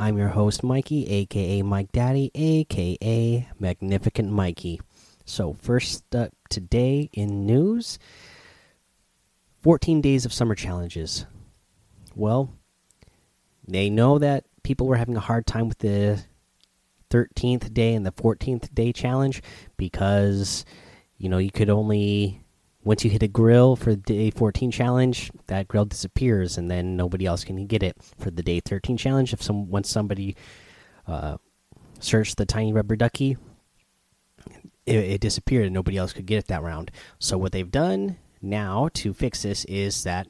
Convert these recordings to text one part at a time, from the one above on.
I'm your host, Mikey, aka Mike Daddy, aka Magnificent Mikey. So, first up today in news 14 days of summer challenges. Well, they know that people were having a hard time with the 13th day and the 14th day challenge because, you know, you could only once you hit a grill for the day 14 challenge, that grill disappears, and then nobody else can get it for the day 13 challenge. If some once somebody uh, searched the tiny rubber ducky, it, it disappeared, and nobody else could get it that round. So what they've done now to fix this is that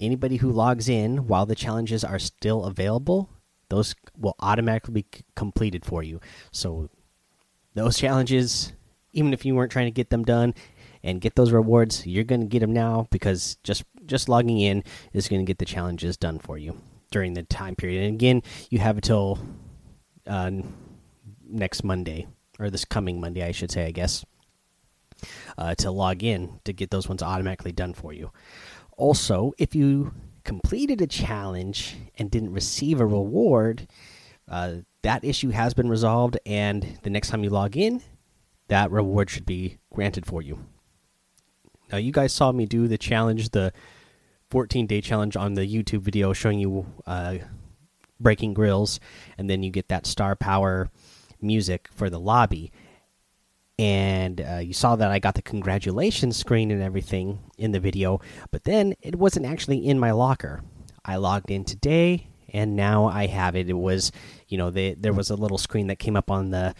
anybody who logs in while the challenges are still available, those will automatically be completed for you. So those challenges, even if you weren't trying to get them done and get those rewards, you're going to get them now because just just logging in is going to get the challenges done for you during the time period. And again, you have until uh, next Monday or this coming Monday, I should say, I guess, uh, to log in to get those ones automatically done for you. Also, if you completed a challenge and didn't receive a reward, uh, that issue has been resolved, and the next time you log in, that reward should be granted for you. Now, you guys saw me do the challenge, the 14 day challenge on the YouTube video showing you uh, breaking grills, and then you get that star power music for the lobby. And uh, you saw that I got the congratulations screen and everything in the video, but then it wasn't actually in my locker. I logged in today, and now I have it. It was, you know, they, there was a little screen that came up on the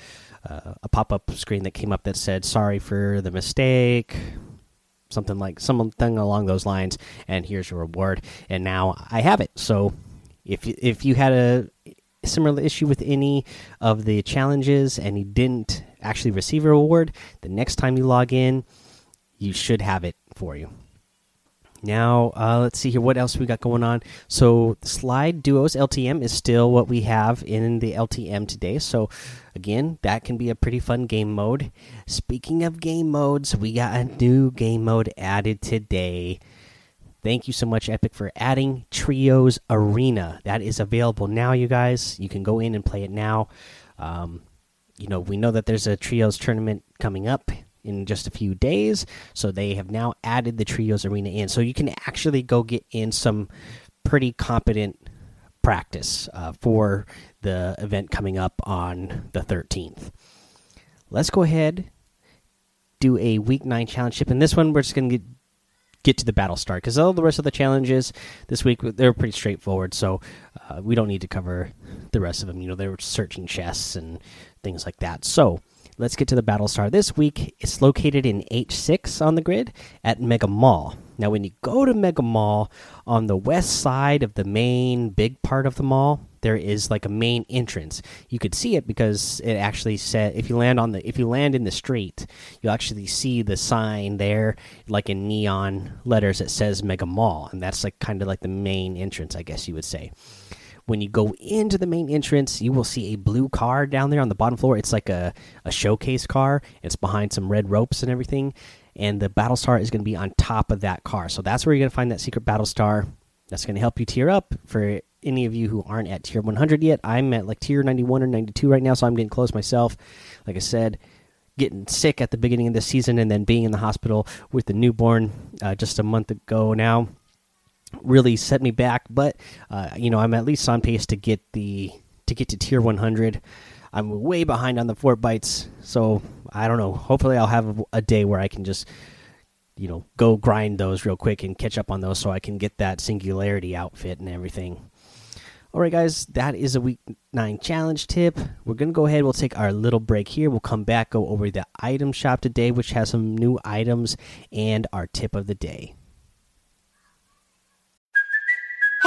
uh, a pop up screen that came up that said, "Sorry for the mistake." Something like something along those lines and here's your reward. And now i have it. So if if you had a similar issue with any of the challenges and you didn't actually receive a reward the next time you log in you should have it for you now uh, let's see here what else we got going on? So slide duos ltm is still what we have in the ltm today. So again that can be a pretty fun game mode. Speaking of game modes we got a new game mode added today. Thank you so much epic for adding trios arena. That is available now you guys. You can go in and play it now. Um, you know we know that there's a trios tournament coming up in just a few days. So they have now added the Trios Arena in. So you can actually go get in some pretty competent practice uh, for the event coming up on the 13th. Let's go ahead, do a week nine challenge ship. And this one, we're just going to get to the battle start because all the rest of the challenges this week they're pretty straightforward so uh, we don't need to cover the rest of them you know they were searching chests and things like that so Let's get to the battle star this week. It's located in H6 on the grid at Mega Mall. Now, when you go to Mega Mall on the west side of the main big part of the mall, there is like a main entrance. You could see it because it actually said if you land on the if you land in the street, you'll actually see the sign there, like in neon letters that says Mega Mall, and that's like kind of like the main entrance, I guess you would say. When you go into the main entrance, you will see a blue car down there on the bottom floor. It's like a, a showcase car. It's behind some red ropes and everything. And the battle star is going to be on top of that car. So that's where you're going to find that secret battle star. That's going to help you tier up for any of you who aren't at tier 100 yet. I'm at like tier 91 or 92 right now, so I'm getting close myself. Like I said, getting sick at the beginning of the season and then being in the hospital with the newborn uh, just a month ago now really set me back. But uh, you know, I'm at least on pace to get the to get to tier 100. I'm way behind on the fort bites, so I don't know. Hopefully, I'll have a day where I can just you know go grind those real quick and catch up on those, so I can get that singularity outfit and everything. All right, guys, that is a week nine challenge tip. We're gonna go ahead. We'll take our little break here. We'll come back, go over the item shop today, which has some new items, and our tip of the day.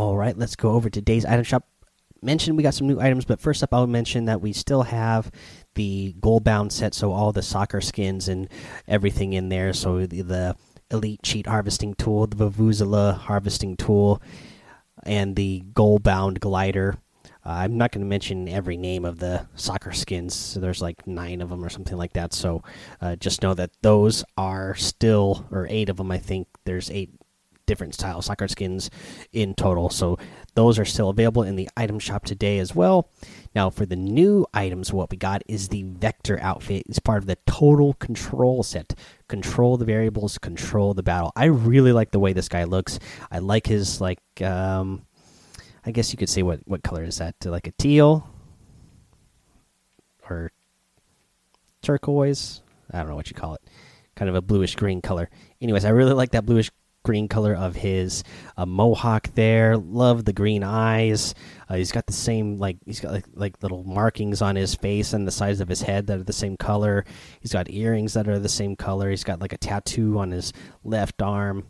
All right, let's go over today's item shop. Mentioned we got some new items, but first up, I'll mention that we still have the Goalbound set, so all the soccer skins and everything in there. So the, the Elite Cleat harvesting tool, the Vuvuzela harvesting tool, and the Goalbound glider. Uh, I'm not going to mention every name of the soccer skins. So there's like nine of them or something like that. So uh, just know that those are still, or eight of them, I think. There's eight different style soccer skins in total. So those are still available in the item shop today as well. Now, for the new items, what we got is the Vector outfit. It's part of the Total Control set. Control the variables, control the battle. I really like the way this guy looks. I like his like. Um, I guess you could say what what color is that? Like a teal or turquoise? I don't know what you call it. Kind of a bluish green color. Anyways, I really like that bluish green color of his uh, mohawk there. Love the green eyes. Uh, he's got the same like he's got like, like little markings on his face and the sides of his head that are the same color. He's got earrings that are the same color. He's got like a tattoo on his left arm,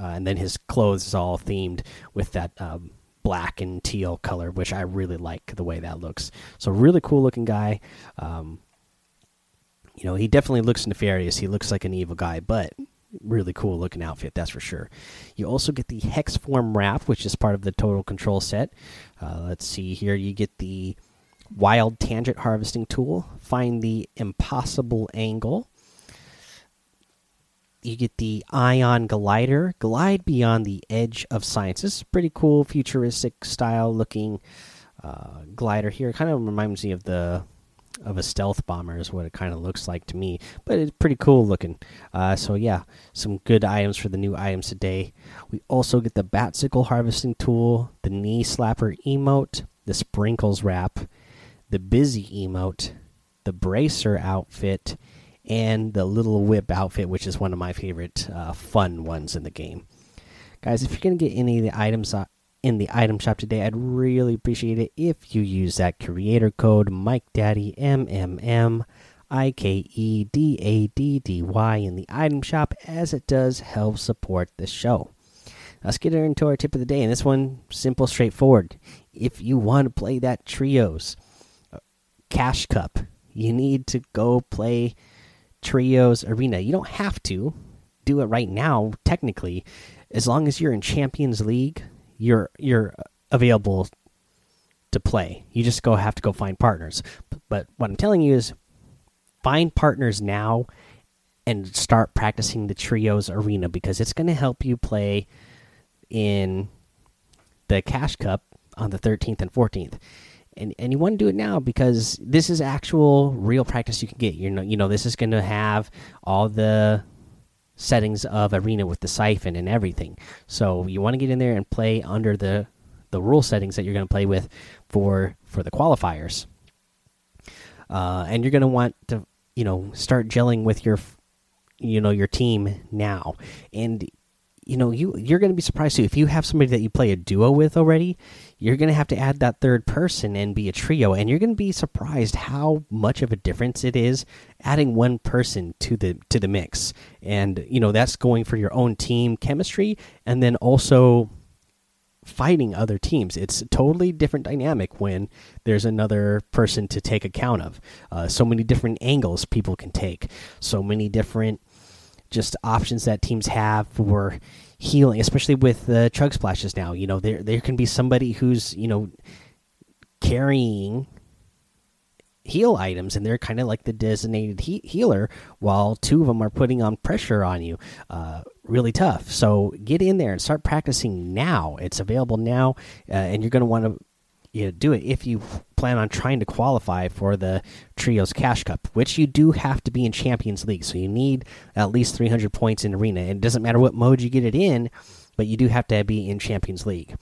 uh, and then his clothes is all themed with that. Um, black and teal color, which I really like the way that looks. So really cool looking guy. Um, you know, he definitely looks nefarious. He looks like an evil guy, but really cool looking outfit, that's for sure. You also get the Hex Form wrap, which is part of the Total Control set. Uh, let's see here. You get the Wild Tangent Harvesting Tool, find the Impossible Angle. You get the Ion Glider, glide beyond the edge of science. This is pretty cool, futuristic style looking uh, glider here. Kind of reminds me of the of a stealth bomber is what it kind of looks like to me but it's pretty cool looking. Uh, so yeah some good items for the new items today. We also get the batsickle harvesting tool the knee slapper emote the sprinkles wrap the busy emote the bracer outfit and the little whip outfit which is one of my favorite uh, fun ones in the game. Guys if you're gonna get any of the items uh, in the item shop today. I'd really appreciate it if you use that creator code Mike Daddy M M M I K E D A D D Y in the item shop, as it does help support the show. Let's get into our tip of the day, and this one simple, straightforward. If you want to play that trios uh, cash cup, you need to go play trios arena. You don't have to do it right now, technically, as long as you're in Champions League you're you're available to play. You just go have to go find partners. But what I'm telling you is find partners now and start practicing the trios arena because it's going to help you play in the cash cup on the 13th and 14th. And and you want to do it now because this is actual real practice you can get. You know, you know this is going to have all the settings of arena with the siphon and everything. So you want to get in there and play under the the rule settings that you're going to play with for for the qualifiers. Uh, and you're going to want to you know start gelling with your you know your team now and you know you you're going to be surprised too if you have somebody that you play a duo with already you're going to have to add that third person and be a trio and you're going to be surprised how much of a difference it is adding one person to the to the mix. And you know that's going for your own team chemistry and then also fighting other teams. It's a totally different dynamic when there's another person to take account of. Uh, so many different angles people can take. So many different just options that teams have for healing, especially with the chug splashes now. You know, there there can be somebody who's you know carrying heal items, and they're kind of like the designated he healer, while two of them are putting on pressure on you. Uh, really tough. So get in there and start practicing now. It's available now, uh, and you're going to want to you know, do it if you plan on trying to qualify for the Trios Cash Cup, which you do have to be in Champions League. So you need at least 300 points in Arena. It doesn't matter what mode you get it in, but you do have to be in Champions League.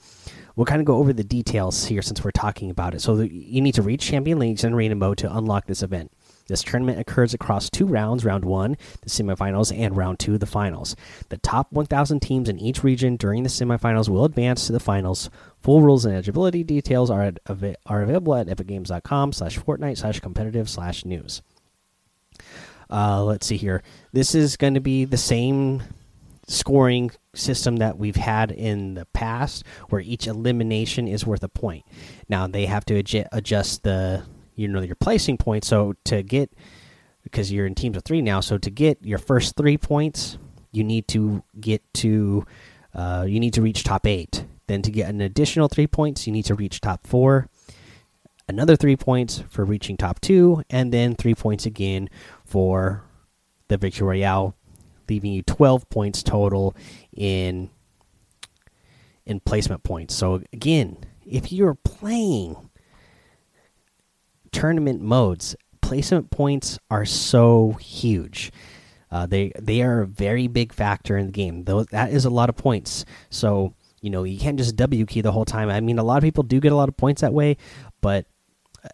we'll kind of go over the details here since we're talking about it. So you need to reach champion leagues in arena mode to unlock this event. This tournament occurs across two rounds round one, the semifinals, and round two, the finals. The top 1,000 teams in each region during the semifinals will advance to the finals. Full rules and eligibility details are, at, are available at epicgames.com slash Fortnite slash competitive slash news. Uh, let's see here. This is going to be the same scoring system that we've had in the past where each elimination is worth a point. Now they have to adjust the you know your placing points. So to get because you're in teams of three now, so to get your first three points, you need to get to uh, you need to reach top eight. Then to get an additional three points, you need to reach top four. Another three points for reaching top two, and then three points again for the victory royale, leaving you 12 points total in in placement points. So again, if you're playing tournament modes, placement points are so huge. Uh, they they are a very big factor in the game. Though that is a lot of points. So you know you can't just W key the whole time. I mean, a lot of people do get a lot of points that way, but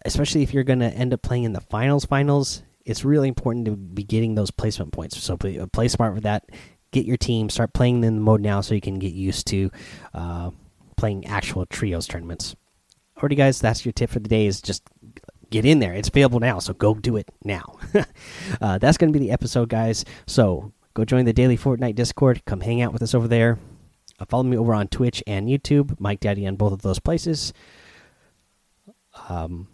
especially if you're going to end up playing in the finals, finals, it's really important to be getting those placement points. So play, play smart with that. Get your team, start playing in the mode now, so you can get used to uh, playing actual trios tournaments. Alrighty, guys, that's your tip for the day. Is just get in there. It's available now, so go do it now. uh, that's going to be the episode, guys. So go join the Daily Fortnite Discord. Come hang out with us over there. Uh, follow me over on Twitch and YouTube, Mike Daddy on both of those places. Um,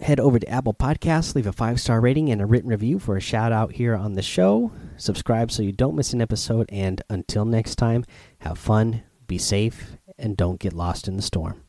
head over to Apple Podcasts, leave a five star rating and a written review for a shout out here on the show. Subscribe so you don't miss an episode. And until next time, have fun, be safe, and don't get lost in the storm.